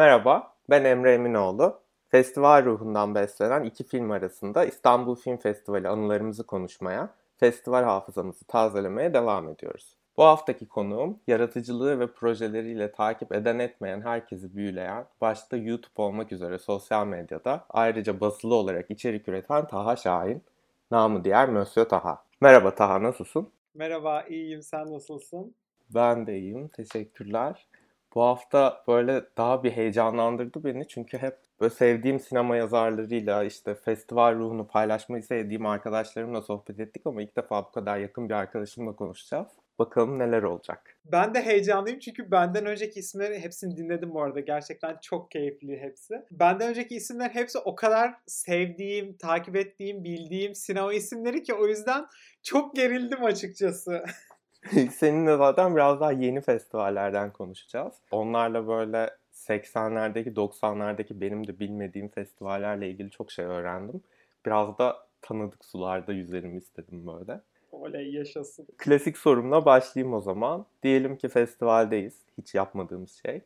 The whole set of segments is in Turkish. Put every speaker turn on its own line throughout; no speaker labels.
Merhaba, ben Emre Eminoğlu. Festival ruhundan beslenen iki film arasında İstanbul Film Festivali anılarımızı konuşmaya, festival hafızamızı tazelemeye devam ediyoruz. Bu haftaki konuğum, yaratıcılığı ve projeleriyle takip eden etmeyen herkesi büyüleyen, başta YouTube olmak üzere sosyal medyada ayrıca basılı olarak içerik üreten Taha Şahin, namı diğer Mösyö Taha. Merhaba Taha, nasılsın?
Merhaba, iyiyim. Sen nasılsın?
Ben de iyiyim, teşekkürler. Bu hafta böyle daha bir heyecanlandırdı beni çünkü hep böyle sevdiğim sinema yazarlarıyla işte festival ruhunu paylaşmayı sevdiğim arkadaşlarımla sohbet ettik ama ilk defa bu kadar yakın bir arkadaşımla konuşacağız. Bakalım neler olacak.
Ben de heyecanlıyım çünkü benden önceki isimleri hepsini dinledim bu arada. Gerçekten çok keyifli hepsi. Benden önceki isimler hepsi o kadar sevdiğim, takip ettiğim, bildiğim sinema isimleri ki o yüzden çok gerildim açıkçası.
Seninle zaten biraz daha yeni festivallerden konuşacağız. Onlarla böyle 80'lerdeki, 90'lardaki benim de bilmediğim festivallerle ilgili çok şey öğrendim. Biraz da tanıdık sularda yüzelim istedim böyle.
Oley yaşasın.
Klasik sorumla başlayayım o zaman. Diyelim ki festivaldeyiz. Hiç yapmadığımız şey.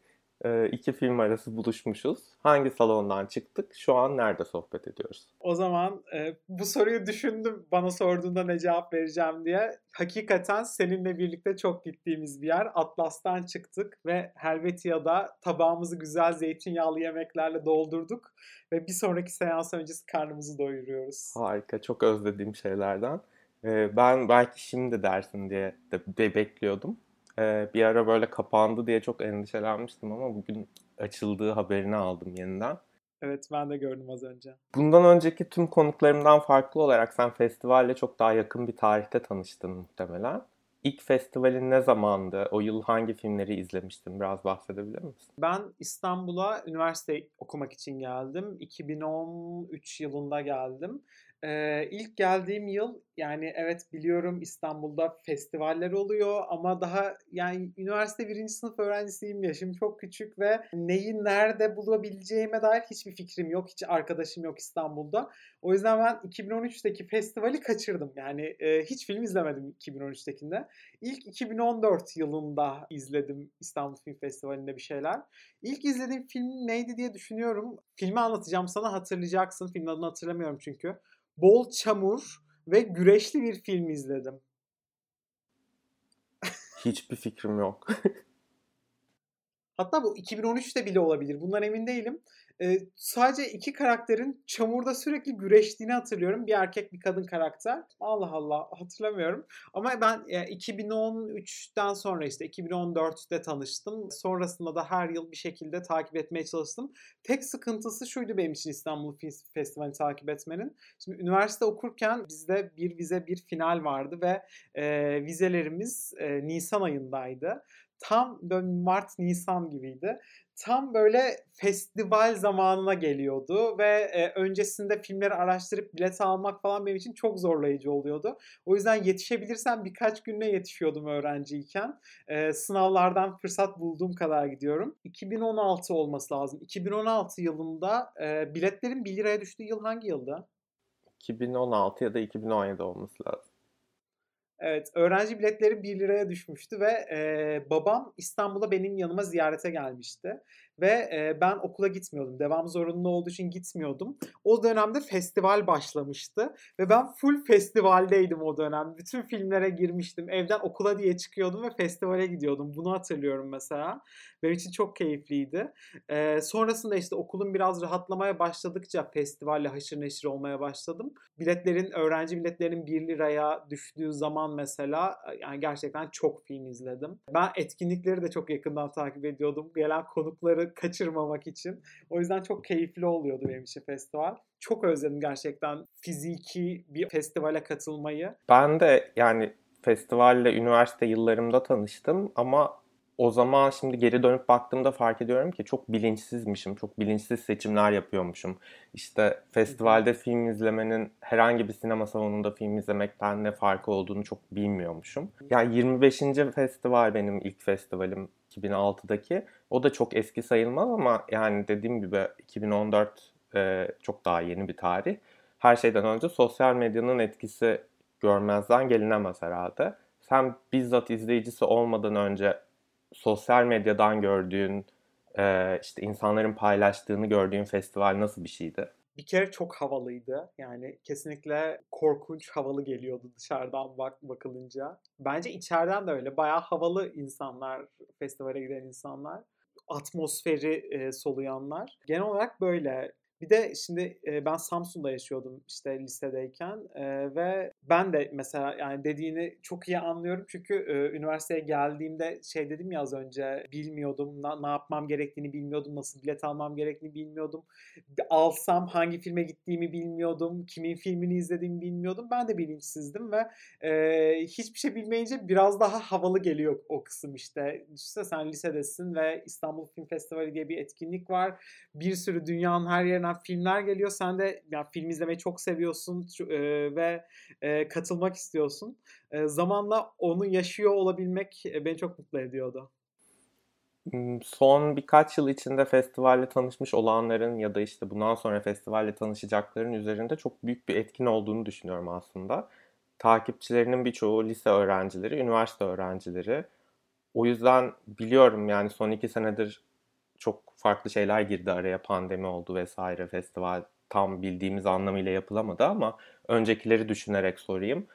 Ee, iki film arası buluşmuşuz. Hangi salondan çıktık? Şu an nerede sohbet ediyoruz?
O zaman e, bu soruyu düşündüm bana sorduğunda ne cevap vereceğim diye. Hakikaten seninle birlikte çok gittiğimiz bir yer. Atlas'tan çıktık ve Helvetia'da tabağımızı güzel zeytinyağlı yemeklerle doldurduk. Ve bir sonraki seans öncesi karnımızı doyuruyoruz.
Harika, çok özlediğim şeylerden. Ee, ben belki şimdi dersin diye de bekliyordum. Ee, bir ara böyle kapandı diye çok endişelenmiştim ama bugün açıldığı haberini aldım yeniden.
Evet ben de gördüm az önce.
Bundan önceki tüm konuklarımdan farklı olarak sen festivalle çok daha yakın bir tarihte tanıştın muhtemelen. İlk festivalin ne zamandı? O yıl hangi filmleri izlemiştin? Biraz bahsedebilir misin?
Ben İstanbul'a üniversite okumak için geldim. 2013 yılında geldim. Ee, ilk geldiğim yıl yani evet biliyorum İstanbul'da festivaller oluyor ama daha yani üniversite birinci sınıf öğrencisiyim. Yaşım çok küçük ve neyi nerede bulabileceğime dair hiçbir fikrim yok. Hiç arkadaşım yok İstanbul'da. O yüzden ben 2013'teki festivali kaçırdım. Yani e, hiç film izlemedim 2013'tekinde. İlk 2014 yılında izledim İstanbul Film Festivali'nde bir şeyler. İlk izlediğim film neydi diye düşünüyorum. Filmi anlatacağım sana hatırlayacaksın. Filmin adını hatırlamıyorum çünkü bol çamur ve güreşli bir film izledim.
Hiçbir fikrim yok.
Hatta bu 2013'te bile olabilir. Bundan emin değilim. E, sadece iki karakterin çamurda sürekli güreştiğini hatırlıyorum. Bir erkek bir kadın karakter. Allah Allah hatırlamıyorum. Ama ben e, 2013'ten sonra işte 2014'te tanıştım. Sonrasında da her yıl bir şekilde takip etmeye çalıştım. Tek sıkıntısı şuydu benim için İstanbul Film Festivali takip etmenin. Şimdi üniversite okurken bizde bir vize bir final vardı ve e, vizelerimiz e, Nisan ayındaydı tam böyle Mart Nisan gibiydi tam böyle festival zamanına geliyordu ve e, öncesinde filmleri araştırıp bilet almak falan benim için çok zorlayıcı oluyordu. O yüzden yetişebilirsem birkaç günle yetişiyordum öğrenciyken. E, sınavlardan fırsat bulduğum kadar gidiyorum. 2016 olması lazım. 2016 yılında e, biletlerin 1 liraya düştüğü yıl hangi yılda?
2016 ya da 2017 olması lazım.
Evet, öğrenci biletleri 1 liraya düşmüştü ve e, babam İstanbul'a benim yanıma ziyarete gelmişti. Ve e, ben okula gitmiyordum. Devam zorunlu olduğu için gitmiyordum. O dönemde festival başlamıştı. Ve ben full festivaldeydim o dönem. Bütün filmlere girmiştim. Evden okula diye çıkıyordum ve festivale gidiyordum. Bunu hatırlıyorum mesela. Benim için çok keyifliydi. E, sonrasında işte okulun biraz rahatlamaya başladıkça festivalle haşır neşir olmaya başladım. Biletlerin, öğrenci biletlerinin 1 liraya düştüğü zaman mesela yani gerçekten çok film izledim. Ben etkinlikleri de çok yakından takip ediyordum. Gelen konukları kaçırmamak için. O yüzden çok keyifli oluyordu benim için festival. Çok özledim gerçekten fiziki bir festivale katılmayı.
Ben de yani festivalle üniversite yıllarımda tanıştım ama o zaman şimdi geri dönüp baktığımda fark ediyorum ki çok bilinçsizmişim. Çok bilinçsiz seçimler yapıyormuşum. İşte festivalde film izlemenin herhangi bir sinema salonunda film izlemekten ne farkı olduğunu çok bilmiyormuşum. Yani 25. festival benim ilk festivalim 2006'daki. O da çok eski sayılmaz ama yani dediğim gibi 2014 e, çok daha yeni bir tarih. Her şeyden önce sosyal medyanın etkisi görmezden gelinemez herhalde. Sen bizzat izleyicisi olmadan önce sosyal medyadan gördüğün e, işte insanların paylaştığını gördüğün festival nasıl bir şeydi?
Bir kere çok havalıydı. Yani kesinlikle korkunç havalı geliyordu dışarıdan bak bakılınca. Bence içeriden de öyle. Bayağı havalı insanlar, festivale giden insanlar. Atmosferi e, soluyanlar. Genel olarak böyle. Bir de şimdi ben Samsun'da yaşıyordum işte lisedeyken ve ben de mesela yani dediğini çok iyi anlıyorum. Çünkü üniversiteye geldiğimde şey dedim ya az önce bilmiyordum ne yapmam gerektiğini bilmiyordum nasıl bilet almam gerektiğini bilmiyordum. Alsam hangi filme gittiğimi bilmiyordum kimin filmini izlediğimi bilmiyordum. Ben de bilinçsizdim ve hiçbir şey bilmeyince biraz daha havalı geliyor o kısım işte. Düşünsene sen lisedesin ve İstanbul Film Festivali diye bir etkinlik var. Bir sürü dünyanın her yerinden filmler geliyor sen de yani film izlemeyi çok seviyorsun e, ve e, katılmak istiyorsun. E, zamanla onu yaşıyor olabilmek e, beni çok mutlu ediyordu.
Son birkaç yıl içinde festivalle tanışmış olanların ya da işte bundan sonra festivalle tanışacakların üzerinde çok büyük bir etkin olduğunu düşünüyorum aslında. Takipçilerinin birçoğu lise öğrencileri, üniversite öğrencileri. O yüzden biliyorum yani son iki senedir çok farklı şeyler girdi araya pandemi oldu vesaire festival tam bildiğimiz anlamıyla yapılamadı ama öncekileri düşünerek sorayım.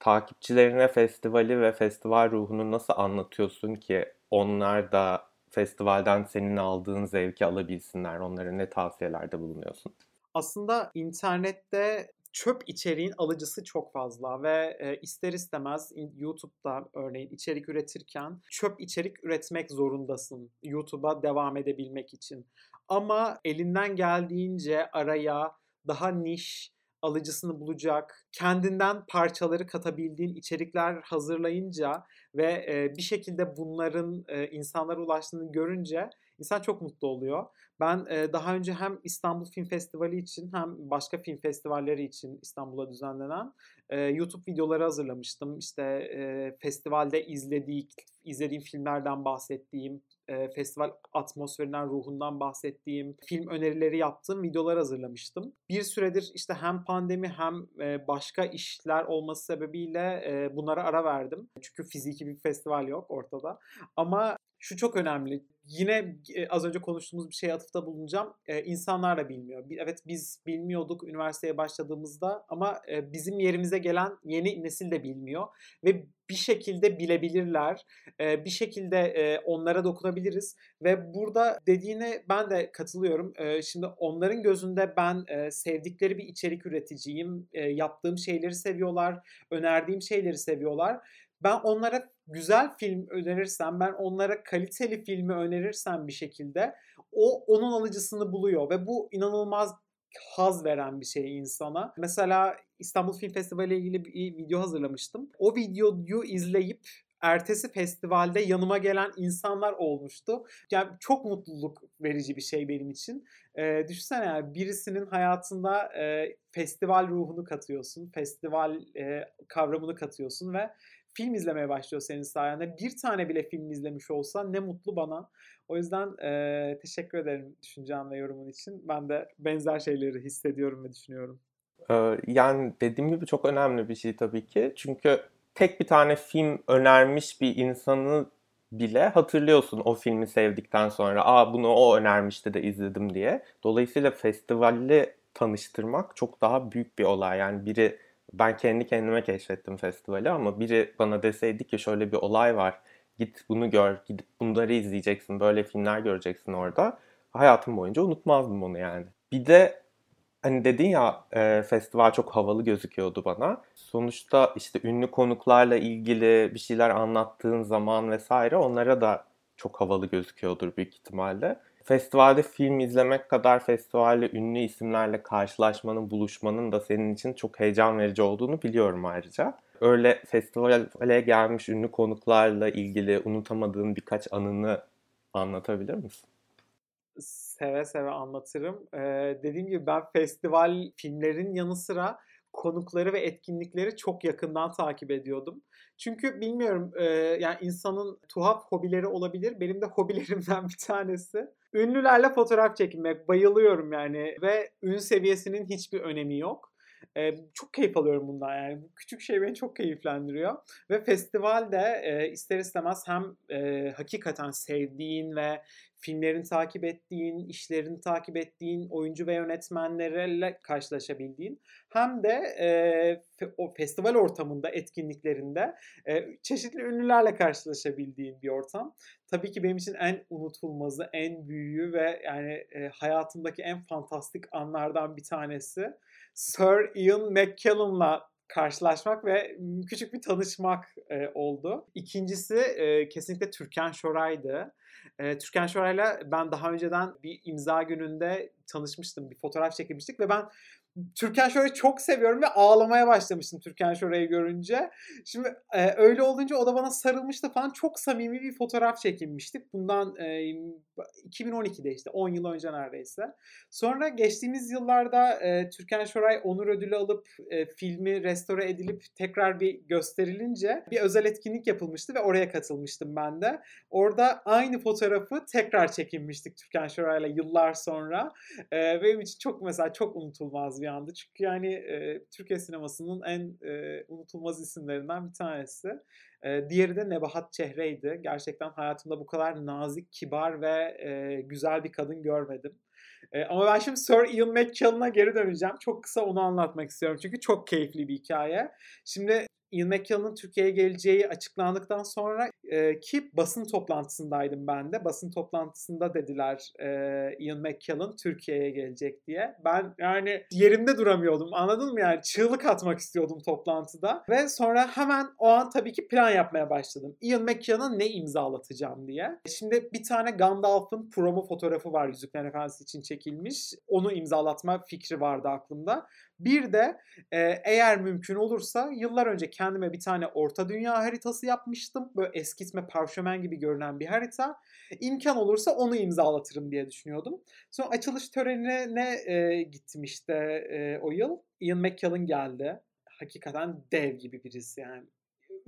Takipçilerine festivali ve festival ruhunu nasıl anlatıyorsun ki onlar da festivalden senin aldığın zevki alabilsinler? Onlara ne tavsiyelerde bulunuyorsun?
Aslında internette çöp içeriğin alıcısı çok fazla ve e, ister istemez YouTube'da örneğin içerik üretirken çöp içerik üretmek zorundasın YouTube'a devam edebilmek için. Ama elinden geldiğince araya daha niş, alıcısını bulacak, kendinden parçaları katabildiğin içerikler hazırlayınca ve e, bir şekilde bunların e, insanlara ulaştığını görünce insan çok mutlu oluyor. Ben e, daha önce hem İstanbul Film Festivali için hem başka film festivalleri için İstanbul'a düzenlenen e, YouTube videoları hazırlamıştım. İşte e, festivalde izledik, izlediğim filmlerden bahsettiğim, e, festival atmosferinden, ruhundan bahsettiğim, film önerileri yaptığım videolar hazırlamıştım. Bir süredir işte hem pandemi hem e, başka işler olması sebebiyle e, bunlara ara verdim. Çünkü fiziki bir festival yok ortada. Ama şu çok önemli. Yine e, az önce konuştuğumuz bir şeye atıfta bulunacağım. E, insanlar da bilmiyor. Evet biz bilmiyorduk üniversiteye başladığımızda ama e, bizim yerimize gelen yeni nesil de bilmiyor. Ve bir şekilde bilebilirler. E, bir şekilde onlara dokunabiliriz. Ve burada dediğine ben de katılıyorum. Şimdi onların gözünde ben sevdikleri bir içerik üreticiyim. Yaptığım şeyleri seviyorlar. Önerdiğim şeyleri seviyorlar ben onlara güzel film önerirsem, ben onlara kaliteli filmi önerirsem bir şekilde o onun alıcısını buluyor ve bu inanılmaz haz veren bir şey insana. Mesela İstanbul Film Festivali ile ilgili bir video hazırlamıştım. O videoyu izleyip ertesi festivalde yanıma gelen insanlar olmuştu. Yani çok mutluluk verici bir şey benim için. E, düşünsene yani birisinin hayatında e, festival ruhunu katıyorsun, festival e, kavramını katıyorsun ve film izlemeye başlıyor senin sayende. Bir tane bile film izlemiş olsa ne mutlu bana. O yüzden e, teşekkür ederim düşüncen ve yorumun için. Ben de benzer şeyleri hissediyorum ve düşünüyorum.
Yani dediğim gibi çok önemli bir şey tabii ki. Çünkü tek bir tane film önermiş bir insanı bile hatırlıyorsun o filmi sevdikten sonra. Aa bunu o önermişti de izledim diye. Dolayısıyla festivalli tanıştırmak çok daha büyük bir olay. Yani biri ben kendi kendime keşfettim festivali ama biri bana deseydi ki şöyle bir olay var. Git bunu gör, gidip bunları izleyeceksin, böyle filmler göreceksin orada. Hayatım boyunca unutmazdım onu yani. Bir de hani dedin ya e, festival çok havalı gözüküyordu bana. Sonuçta işte ünlü konuklarla ilgili bir şeyler anlattığın zaman vesaire onlara da çok havalı gözüküyordur büyük ihtimalle festivalde film izlemek kadar festivalde ünlü isimlerle karşılaşmanın, buluşmanın da senin için çok heyecan verici olduğunu biliyorum ayrıca. Öyle festivale gelmiş ünlü konuklarla ilgili unutamadığın birkaç anını anlatabilir misin?
Seve seve anlatırım. Ee, dediğim gibi ben festival filmlerin yanı sıra konukları ve etkinlikleri çok yakından takip ediyordum. Çünkü bilmiyorum e, yani insanın tuhaf hobileri olabilir. Benim de hobilerimden bir tanesi. Ünlülerle fotoğraf çekmek bayılıyorum yani ve ün seviyesinin hiçbir önemi yok. E, çok keyif alıyorum bundan yani. Bu küçük şey beni çok keyiflendiriyor. Ve festivalde e, ister istemez hem e, hakikaten sevdiğin ve filmlerini takip ettiğin, işlerini takip ettiğin oyuncu ve yönetmenlerle karşılaşabildiğin hem de e, o festival ortamında, etkinliklerinde e, çeşitli ünlülerle karşılaşabildiğin bir ortam. Tabii ki benim için en unutulmazı, en büyüğü ve yani e, hayatımdaki en fantastik anlardan bir tanesi Sir Ian McKellen'la karşılaşmak ve küçük bir tanışmak e, oldu. İkincisi e, kesinlikle Türkan Şoray'dı. E, Türkan Şoray'la ben daha önceden bir imza gününde tanışmıştım. Bir fotoğraf çekilmiştik ve ben Türkan Şoray'ı çok seviyorum ve ağlamaya başlamıştım Türkan Şoray'ı görünce. Şimdi e, öyle olunca o da bana sarılmıştı falan. Çok samimi bir fotoğraf çekinmiştik. Bundan e, 2012'de işte 10 yıl önce neredeyse. Sonra geçtiğimiz yıllarda e, Türkan Şoray onur ödülü alıp e, filmi restore edilip tekrar bir gösterilince bir özel etkinlik yapılmıştı ve oraya katılmıştım ben de. Orada aynı fotoğrafı tekrar çekinmiştik Türkan Şoray'la yıllar sonra. E, benim için çok mesela çok unutulmaz bir andı. Çünkü yani e, Türkiye sinemasının en e, unutulmaz isimlerinden bir tanesi. E, diğeri de Nebahat Çehre'ydi. Gerçekten hayatımda bu kadar nazik, kibar ve e, güzel bir kadın görmedim. E, ama ben şimdi Sir Ian McKellen'a geri döneceğim. Çok kısa onu anlatmak istiyorum. Çünkü çok keyifli bir hikaye. Şimdi Ian McKellen'ın Türkiye'ye geleceği açıklandıktan sonra e, ki basın toplantısındaydım ben de. Basın toplantısında dediler e, Ian McKellen Türkiye'ye gelecek diye. Ben yani yerimde duramıyordum anladın mı yani çığlık atmak istiyordum toplantıda. Ve sonra hemen o an tabii ki plan yapmaya başladım. Ian McKellen'a ne imzalatacağım diye. Şimdi bir tane Gandalf'ın promo fotoğrafı var Yüzüklerin Efendisi için çekilmiş. Onu imzalatma fikri vardı aklımda. Bir de e, eğer mümkün olursa yıllar önce kendime bir tane orta dünya haritası yapmıştım. Böyle eskitme parşömen gibi görünen bir harita. İmkan olursa onu imzalatırım diye düşünüyordum. Sonra açılış törenine e, gittim işte e, o yıl. Ian McKellen geldi. Hakikaten dev gibi birisi yani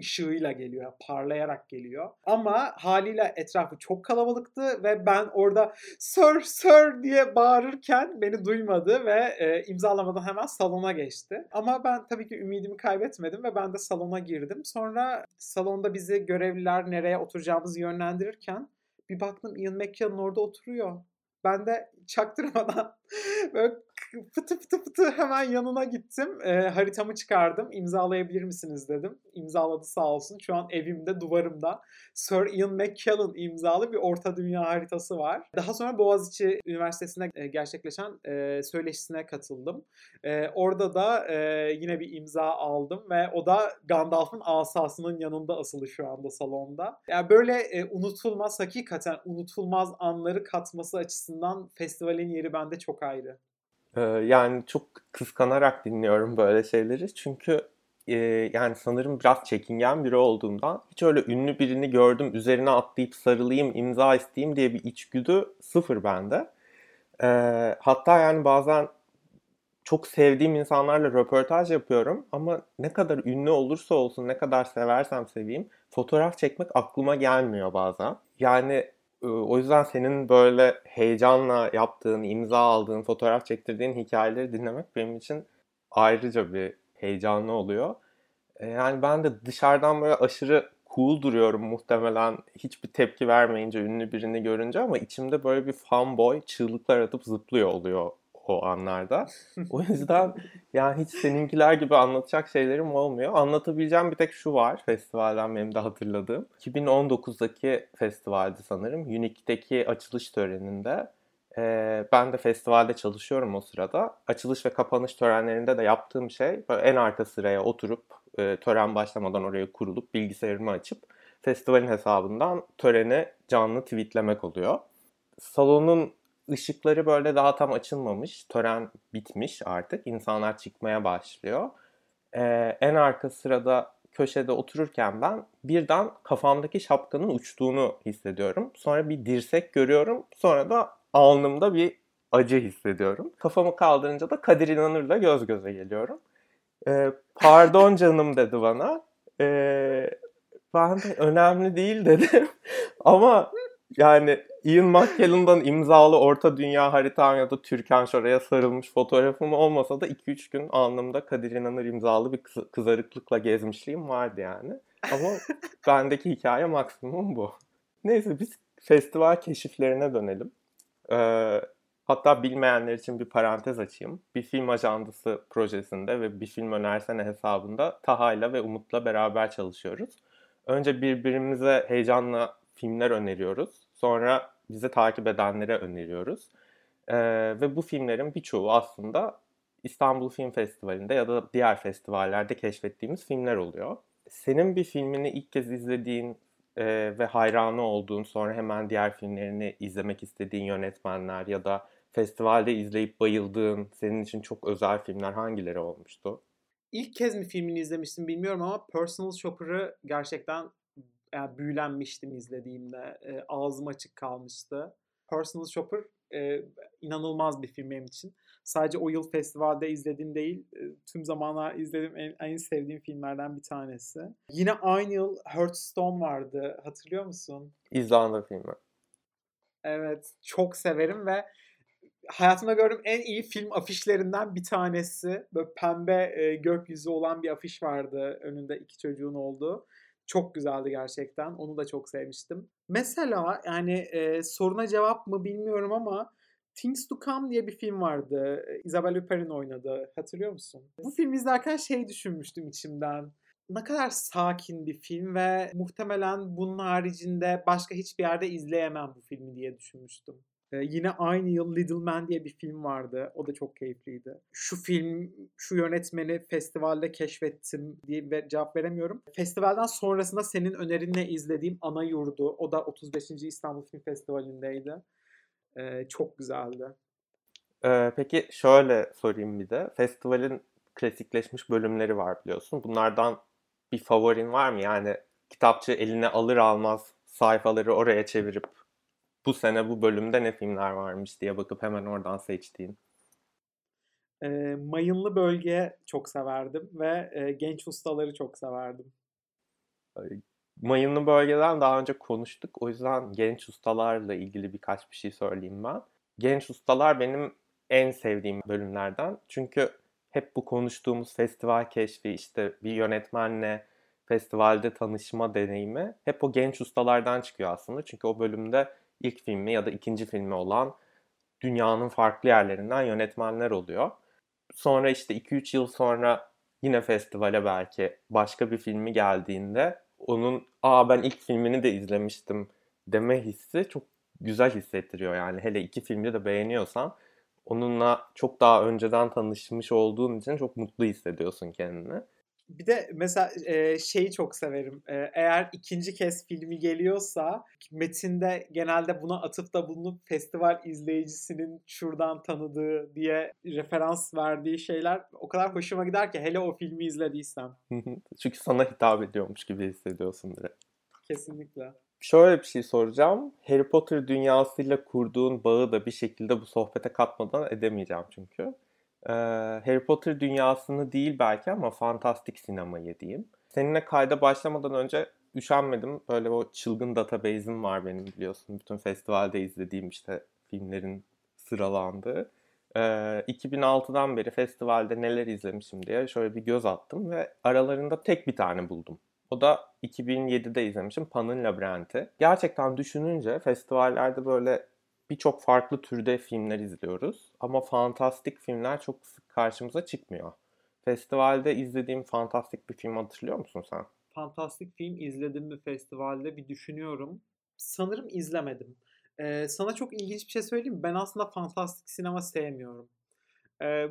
ışığıyla geliyor, parlayarak geliyor. Ama haliyle etrafı çok kalabalıktı ve ben orada Sir Sir diye bağırırken beni duymadı ve e, imzalamadan hemen salona geçti. Ama ben tabii ki ümidimi kaybetmedim ve ben de salona girdim. Sonra salonda bizi görevliler nereye oturacağımızı yönlendirirken bir baktım Ian McKellen orada oturuyor. Ben de çaktırmadan böyle fıtı fıtı fıtı hemen yanına gittim. E, haritamı çıkardım. İmzalayabilir misiniz dedim. İmzaladı sağ olsun. Şu an evimde duvarımda Sir Ian McKellen imzalı bir Orta Dünya haritası var. Daha sonra Boğaziçi Üniversitesi'nde e, gerçekleşen e, söyleşisine katıldım. E, orada da e, yine bir imza aldım ve o da Gandalf'ın asasının yanında asılı şu anda salonda. Yani böyle e, unutulmaz, hakikaten unutulmaz anları katması açısından festivalin yeri bende çok ayrı.
Ee, yani çok kıskanarak dinliyorum böyle şeyleri. Çünkü e, yani sanırım biraz çekingen biri olduğumdan hiç öyle ünlü birini gördüm üzerine atlayıp sarılayım, imza isteyeyim diye bir içgüdü sıfır bende. Ee, hatta yani bazen çok sevdiğim insanlarla röportaj yapıyorum ama ne kadar ünlü olursa olsun, ne kadar seversem seveyim fotoğraf çekmek aklıma gelmiyor bazen. Yani o yüzden senin böyle heyecanla yaptığın, imza aldığın, fotoğraf çektirdiğin hikayeleri dinlemek benim için ayrıca bir heyecanlı oluyor. Yani ben de dışarıdan böyle aşırı cool duruyorum muhtemelen hiçbir tepki vermeyince ünlü birini görünce ama içimde böyle bir fanboy çığlıklar atıp zıplıyor oluyor o anlarda. O yüzden yani hiç seninkiler gibi anlatacak şeylerim olmuyor. Anlatabileceğim bir tek şu var festivalden benim de hatırladığım. 2019'daki festivaldi sanırım. Unique'deki açılış töreninde. Ee, ben de festivalde çalışıyorum o sırada. Açılış ve kapanış törenlerinde de yaptığım şey en arka sıraya oturup e, tören başlamadan oraya kurulup bilgisayarımı açıp festivalin hesabından töreni canlı tweetlemek oluyor. Salonun ışıkları böyle daha tam açılmamış. Tören bitmiş artık. İnsanlar çıkmaya başlıyor. Ee, en arka sırada köşede otururken ben birden kafamdaki şapkanın uçtuğunu hissediyorum. Sonra bir dirsek görüyorum. Sonra da alnımda bir acı hissediyorum. Kafamı kaldırınca da Kadir İnanır'la göz göze geliyorum. Ee, pardon canım dedi bana. Ee, ben de önemli değil dedim. Ama yani Ian McKellen'dan imzalı Orta Dünya haritam ya da Türkan Şoray'a sarılmış fotoğrafım olmasa da 2-3 gün alnımda Kadir İnanır imzalı bir kızarıklıkla gezmişliğim vardı yani. Ama bendeki hikaye maksimum bu. Neyse biz festival keşiflerine dönelim. Ee, hatta bilmeyenler için bir parantez açayım. Bir film ajandısı projesinde ve bir film önersene hesabında Taha'yla ve Umut'la beraber çalışıyoruz. Önce birbirimize heyecanla filmler öneriyoruz. Sonra bizi takip edenlere öneriyoruz. Ee, ve bu filmlerin birçoğu aslında İstanbul Film Festivali'nde ya da diğer festivallerde keşfettiğimiz filmler oluyor. Senin bir filmini ilk kez izlediğin e, ve hayranı olduğun sonra hemen diğer filmlerini izlemek istediğin yönetmenler ya da festivalde izleyip bayıldığın senin için çok özel filmler hangileri olmuştu?
İlk kez mi filmini izlemiştim bilmiyorum ama Personal Shopper'ı gerçekten yani büyülenmiştim izlediğimde. E, ağzım açık kalmıştı. Personal Shopper e, inanılmaz bir film benim için. Sadece o yıl festivalde izlediğim değil, e, tüm zamanlar izlediğim en, en sevdiğim filmlerden bir tanesi. Yine aynı yıl Hearthstone vardı. Hatırlıyor musun?
İzlanda filmi.
Evet, çok severim ve hayatımda gördüğüm en iyi film afişlerinden bir tanesi. Böyle pembe e, gökyüzü olan bir afiş vardı önünde iki çocuğun olduğu. Çok güzeldi gerçekten. Onu da çok sevmiştim. Mesela yani e, soruna cevap mı bilmiyorum ama Things to Come diye bir film vardı. Isabelle Hupperd'in oynadığı. Hatırlıyor musun? Bu filmi izlerken şey düşünmüştüm içimden. Ne kadar sakin bir film ve muhtemelen bunun haricinde başka hiçbir yerde izleyemem bu filmi diye düşünmüştüm. Ee, yine aynı yıl Little Man diye bir film vardı. O da çok keyifliydi. Şu film, şu yönetmeni festivalde keşfettim diye ve cevap veremiyorum. Festivalden sonrasında senin önerinle izlediğim Ana Yurdu. O da 35. İstanbul Film Festivali'ndeydi. Ee, çok güzeldi.
Ee, peki şöyle sorayım bir de. Festivalin klasikleşmiş bölümleri var biliyorsun. Bunlardan bir favorin var mı? Yani kitapçı eline alır almaz sayfaları oraya çevirip bu sene bu bölümde ne filmler varmış diye bakıp hemen oradan seçtiğin.
E, Mayınlı Bölge çok severdim ve e, Genç Ustaları çok severdim.
Mayınlı Bölge'den daha önce konuştuk. O yüzden genç ustalarla ilgili birkaç bir şey söyleyeyim ben. Genç ustalar benim en sevdiğim bölümlerden. Çünkü hep bu konuştuğumuz festival keşfi işte bir yönetmenle festivalde tanışma deneyimi hep o genç ustalardan çıkıyor aslında. Çünkü o bölümde ilk filmi ya da ikinci filmi olan dünyanın farklı yerlerinden yönetmenler oluyor. Sonra işte 2-3 yıl sonra yine festivale belki başka bir filmi geldiğinde onun aa ben ilk filmini de izlemiştim deme hissi çok güzel hissettiriyor yani. Hele iki filmi de beğeniyorsan onunla çok daha önceden tanışmış olduğun için çok mutlu hissediyorsun kendini.
Bir de mesela e, şeyi çok severim. E, eğer ikinci kez filmi geliyorsa metinde genelde buna atıfta bulunup festival izleyicisinin şuradan tanıdığı diye referans verdiği şeyler o kadar hoşuma gider ki hele o filmi izlediysem.
Çünkü sana hitap ediyormuş gibi hissediyorsun direkt.
Kesinlikle.
Şöyle bir şey soracağım. Harry Potter dünyasıyla kurduğun bağı da bir şekilde bu sohbete katmadan edemeyeceğim çünkü. Ee, Harry Potter dünyasını değil belki ama fantastik sinemayı diyeyim. Seninle kayda başlamadan önce üşenmedim. Böyle o çılgın database'im var benim biliyorsun. Bütün festivalde izlediğim işte filmlerin sıralandığı. Ee, 2006'dan beri festivalde neler izlemişim diye şöyle bir göz attım ve aralarında tek bir tane buldum. O da 2007'de izlemişim Pan'ın Labirenti. Gerçekten düşününce festivallerde böyle birçok farklı türde filmler izliyoruz. Ama fantastik filmler çok sık karşımıza çıkmıyor. Festivalde izlediğim fantastik bir film hatırlıyor musun sen?
Fantastik film izledim mi festivalde bir düşünüyorum. Sanırım izlemedim. Ee, sana çok ilginç bir şey söyleyeyim mi? Ben aslında fantastik sinema sevmiyorum.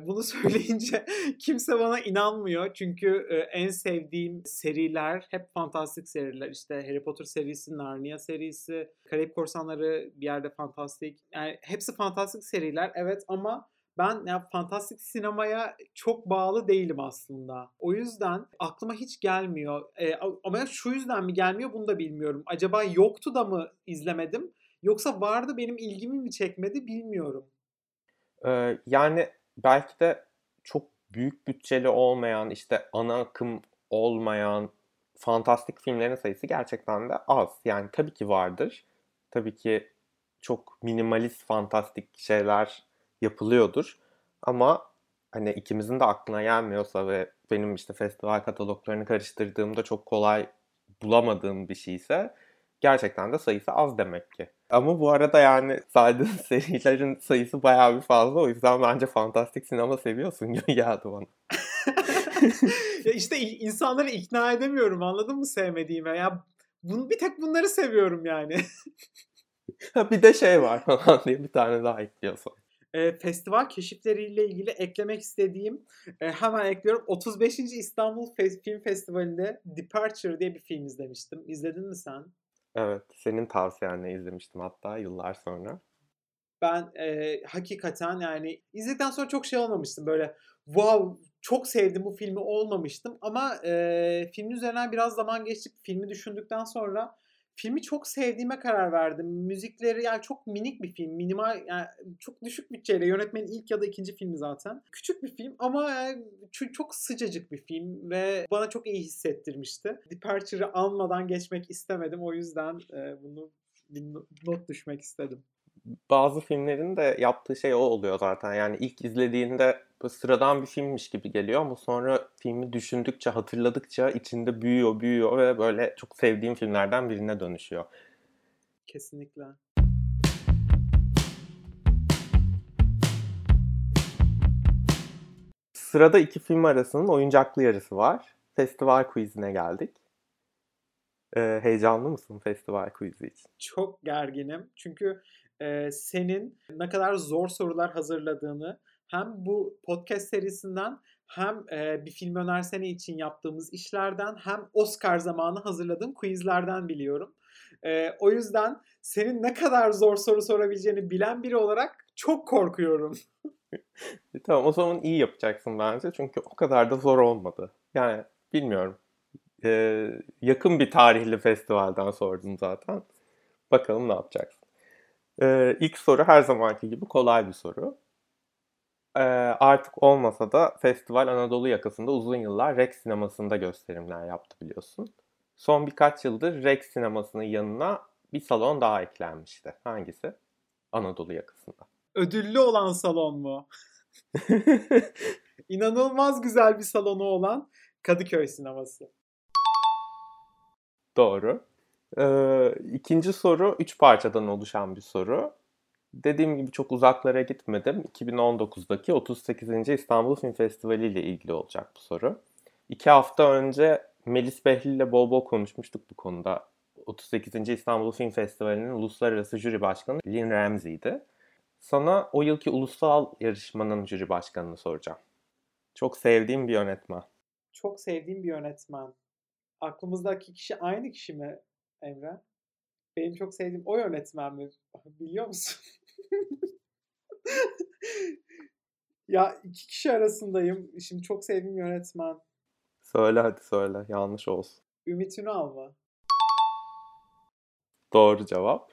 Bunu söyleyince kimse bana inanmıyor. Çünkü en sevdiğim seriler hep fantastik seriler. İşte Harry Potter serisi, Narnia serisi, Karayip Korsanları bir yerde fantastik. Yani hepsi fantastik seriler evet ama ben ya fantastik sinemaya çok bağlı değilim aslında. O yüzden aklıma hiç gelmiyor. E, ama şu yüzden mi gelmiyor bunu da bilmiyorum. Acaba yoktu da mı izlemedim? Yoksa vardı benim ilgimi mi çekmedi bilmiyorum.
Ee, yani belki de çok büyük bütçeli olmayan, işte ana akım olmayan fantastik filmlerin sayısı gerçekten de az. Yani tabii ki vardır. Tabii ki çok minimalist fantastik şeyler yapılıyordur. Ama hani ikimizin de aklına gelmiyorsa ve benim işte festival kataloglarını karıştırdığımda çok kolay bulamadığım bir şeyse gerçekten de sayısı az demek ki. Ama bu arada yani saydığın serilerin sayısı bayağı bir fazla. O yüzden bence fantastik sinema seviyorsun gibi geldi bana.
ya işte insanları ikna edemiyorum anladın mı sevmediğime? Ya bunu, bir tek bunları seviyorum yani.
bir de şey var falan diye bir tane daha ekliyorsun.
E, festival keşifleriyle ilgili eklemek istediğim e, hemen ekliyorum. 35. İstanbul Film Festivali'nde Departure diye bir film izlemiştim. İzledin mi sen?
Evet, senin tavsiyenle izlemiştim hatta yıllar sonra.
Ben e, hakikaten yani izledikten sonra çok şey olmamıştım. Böyle wow çok sevdim bu filmi olmamıştım. Ama e, filmin üzerinden biraz zaman geçip filmi düşündükten sonra filmi çok sevdiğime karar verdim. Müzikleri yani çok minik bir film. Minimal yani çok düşük bütçeyle yönetmenin ilk ya da ikinci filmi zaten. Küçük bir film ama yani çok sıcacık bir film ve bana çok iyi hissettirmişti. Departure'ı almadan geçmek istemedim. O yüzden bunu not düşmek istedim
bazı filmlerin de yaptığı şey o oluyor zaten. Yani ilk izlediğinde sıradan bir filmmiş gibi geliyor ama sonra filmi düşündükçe, hatırladıkça içinde büyüyor, büyüyor ve böyle çok sevdiğim filmlerden birine dönüşüyor.
Kesinlikle.
Sırada iki film arasının oyuncaklı yarısı var. Festival quizine geldik. Ee, heyecanlı mısın festival quizi için?
Çok gerginim. Çünkü e, senin ne kadar zor sorular hazırladığını hem bu podcast serisinden hem e, bir film önersene için yaptığımız işlerden hem Oscar zamanı hazırladığım quizlerden biliyorum. E, o yüzden senin ne kadar zor soru sorabileceğini bilen biri olarak çok korkuyorum.
tamam o zaman iyi yapacaksın bence çünkü o kadar da zor olmadı. Yani bilmiyorum. Ee, yakın bir tarihli festivalden sordum zaten. Bakalım ne yapacaksın. Ee, ilk soru her zamanki gibi kolay bir soru. Ee, artık olmasa da festival Anadolu yakasında uzun yıllar Rex sinemasında gösterimler yaptı biliyorsun. Son birkaç yıldır Rex sinemasının yanına bir salon daha eklenmişti. Hangisi? Anadolu yakasında.
Ödüllü olan salon mu? İnanılmaz güzel bir salonu olan Kadıköy sineması.
Doğru. Ee, ikinci soru üç parçadan oluşan bir soru. Dediğim gibi çok uzaklara gitmedim. 2019'daki 38. İstanbul Film Festivali ile ilgili olacak bu soru. İki hafta önce Melis Behli ile bol bol konuşmuştuk bu konuda. 38. İstanbul Film Festivali'nin uluslararası jüri başkanı Lynn Ramsey'di. Sana o yılki ulusal yarışmanın jüri başkanını soracağım. Çok sevdiğim bir yönetmen.
Çok sevdiğim bir yönetmen. Aklımızdaki kişi aynı kişi mi Emre? Benim çok sevdiğim o yönetmen mi? Biliyor musun? ya iki kişi arasındayım. Şimdi çok sevdiğim yönetmen.
Söyle hadi söyle. Yanlış olsun.
Ümit Ünal mı?
Doğru cevap.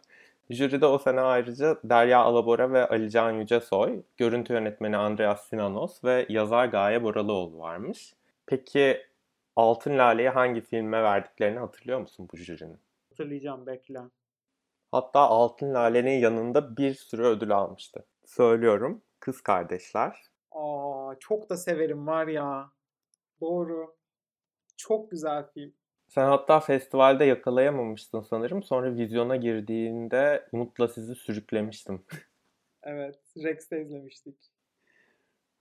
Jüride o sene ayrıca Derya Alabora ve Alican Yücesoy, görüntü yönetmeni Andreas Sinanos ve yazar Gaye Boralıoğlu varmış. Peki Altın Lale'yi hangi filme verdiklerini hatırlıyor musun bu jürinin?
Hatırlayacağım bekle.
Hatta Altın Lale'nin yanında bir sürü ödül almıştı. Söylüyorum. Kız Kardeşler.
Aa, çok da severim var ya. Doğru. Çok güzel film.
Sen hatta festivalde yakalayamamıştın sanırım. Sonra vizyona girdiğinde Umut'la sizi sürüklemiştim.
evet. Rex'te izlemiştik.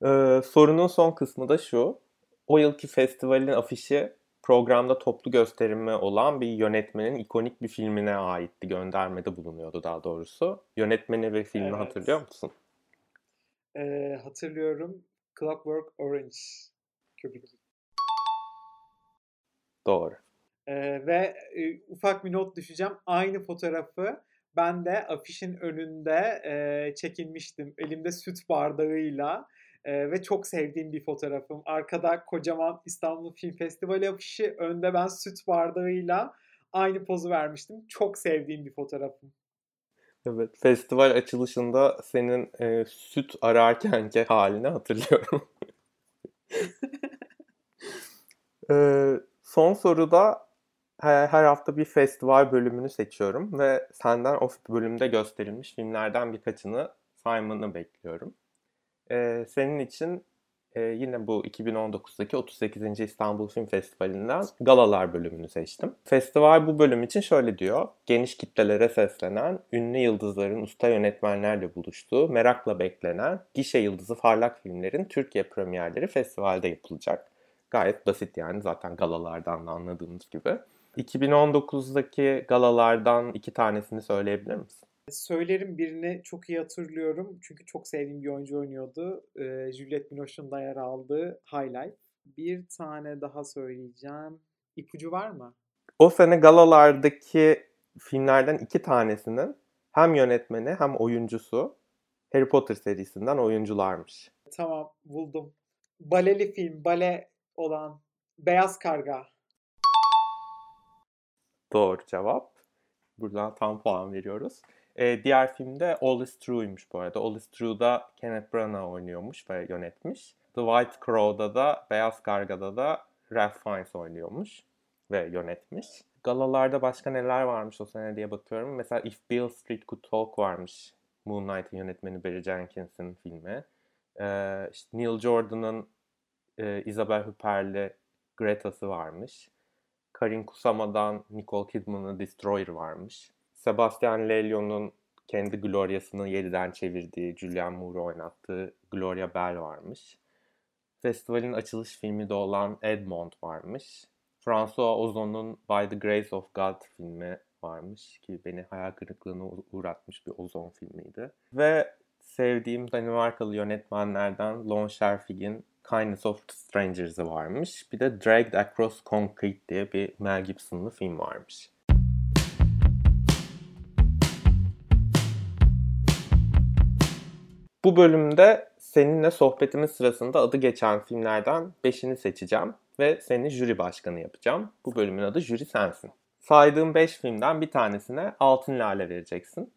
Ee, sorunun son kısmı da şu. O yılki festivalin afişi programda toplu gösterimi olan bir yönetmenin ikonik bir filmine aitti. Göndermede bulunuyordu daha doğrusu. Yönetmeni ve filmi evet. hatırlıyor musun?
Ee, hatırlıyorum. Clockwork Orange. Kubrick.
Doğru.
Ee, ve e, ufak bir not düşeceğim. Aynı fotoğrafı ben de afişin önünde e, çekinmiştim. Elimde süt bardağıyla ee, ve çok sevdiğim bir fotoğrafım. Arkada kocaman İstanbul Film Festivali afişi. Önde ben süt bardağıyla aynı pozu vermiştim. Çok sevdiğim bir fotoğrafım.
Evet, festival açılışında senin e, süt ararkenki halini hatırlıyorum. e, son soruda her, her hafta bir festival bölümünü seçiyorum ve senden o bölümde gösterilmiş filmlerden birkaçını saymanı bekliyorum. Ee, senin için Ee, yine bu 2019'daki 38. İstanbul Film Festivali'nden galalar bölümünü seçtim. Festival bu bölüm için şöyle diyor. Geniş kitlelere seslenen, ünlü yıldızların usta yönetmenlerle buluştuğu, merakla beklenen, gişe yıldızı parlak filmlerin Türkiye premierleri festivalde yapılacak. Gayet basit yani zaten galalardan da anladığımız gibi. 2019'daki galalardan iki tanesini söyleyebilir misin?
Söylerim birini çok iyi hatırlıyorum. Çünkü çok sevdiğim bir oyuncu oynuyordu. Ee, Juliette Binoche'un da yer aldığı High Life. Bir tane daha söyleyeceğim. İpucu var mı?
O sene galalardaki filmlerden iki tanesinin hem yönetmeni hem oyuncusu Harry Potter serisinden oyuncularmış.
Tamam buldum. Baleli film, bale olan Beyaz Karga.
Doğru cevap. Buradan tam puan veriyoruz. Ee, diğer filmde All Is True'ymuş bu arada. All Is True'da Kenneth Branagh oynuyormuş ve yönetmiş. The White Crow'da da Beyaz Karga'da da Ralph Fiennes oynuyormuş ve yönetmiş. Galalarda başka neler varmış o sene diye bakıyorum. Mesela If Bill Street Could Talk varmış. Moonlight'ın yönetmeni Barry Jenkins'in filmi. Ee, işte Neil Jordan'ın e, Isabelle Hupper'li Greta'sı varmış. Karin Kusama'dan Nicole Kidman'ın Destroyer varmış. Sebastian Lelio'nun kendi Gloria'sını yeniden çevirdiği, Julianne Moore oynattığı Gloria Bell varmış. Festivalin açılış filmi de olan Edmond varmış. François Ozon'un By the Grace of God filmi varmış ki beni hayal kırıklığına uğratmış bir Ozon filmiydi. Ve sevdiğim Danimarkalı yönetmenlerden Lon Scherfig'in Kindness of Strangers'ı varmış. Bir de Dragged Across Concrete diye bir Mel Gibson'lı film varmış. Bu bölümde seninle sohbetimiz sırasında adı geçen filmlerden 5'ini seçeceğim ve seni jüri başkanı yapacağım. Bu bölümün adı Jüri Sensin. Saydığım 5 filmden bir tanesine altın lale vereceksin.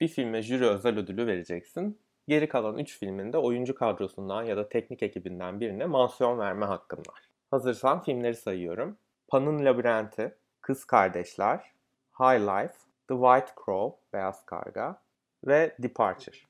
Bir filme jüri özel ödülü vereceksin. Geri kalan 3 filminde oyuncu kadrosundan ya da teknik ekibinden birine mansiyon verme hakkın var. Hazırsan filmleri sayıyorum. Pan'ın Labirenti, Kız Kardeşler, High Life, The White Crow, Beyaz Karga ve Departure.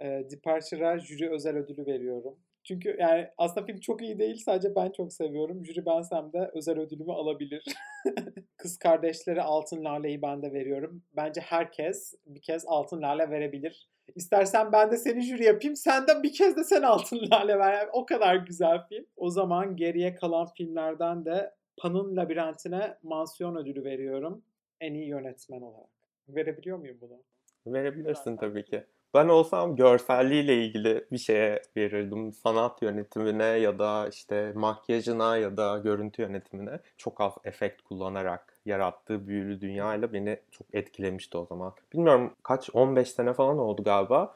E, Departure'a jüri özel ödülü veriyorum. Çünkü yani aslında film çok iyi değil sadece ben çok seviyorum. Jüri bensem de özel ödülümü alabilir. Kız kardeşleri Altın Lale'yi ben de veriyorum. Bence herkes bir kez Altın Lale verebilir. İstersen ben de seni jüri yapayım. Sen de bir kez de sen Altın Lale ver. Yani o kadar güzel film. O zaman geriye kalan filmlerden de Pan'ın Labirentine mansiyon ödülü veriyorum. En iyi yönetmen olarak. Verebiliyor muyum bunu?
Verebilirsin tabii ki. Ben olsam görselliğiyle ilgili bir şeye verirdim. Sanat yönetimine ya da işte makyajına ya da görüntü yönetimine çok az efekt kullanarak yarattığı büyülü dünyayla beni çok etkilemişti o zaman. Bilmiyorum kaç 15 sene falan oldu galiba.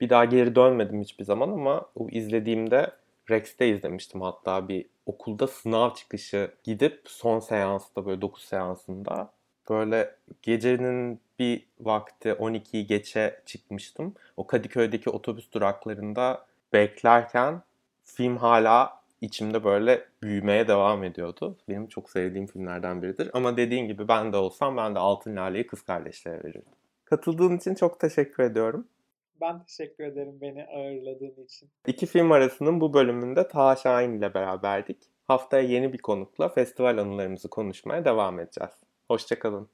Bir daha geri dönmedim hiçbir zaman ama o izlediğimde Rex'te izlemiştim hatta bir okulda sınav çıkışı gidip son seansta böyle 9 seansında böyle gecenin bir vakti 12'yi geçe çıkmıştım. O Kadıköy'deki otobüs duraklarında beklerken film hala içimde böyle büyümeye devam ediyordu. Benim çok sevdiğim filmlerden biridir. Ama dediğin gibi ben de olsam ben de Altın Lale'yi kız kardeşlere verirdim. Katıldığın için çok teşekkür ediyorum.
Ben teşekkür ederim beni ağırladığın için.
İki film arasının bu bölümünde Taha Şahin ile beraberdik. Haftaya yeni bir konukla festival anılarımızı konuşmaya devam edeceğiz. Hoşçakalın.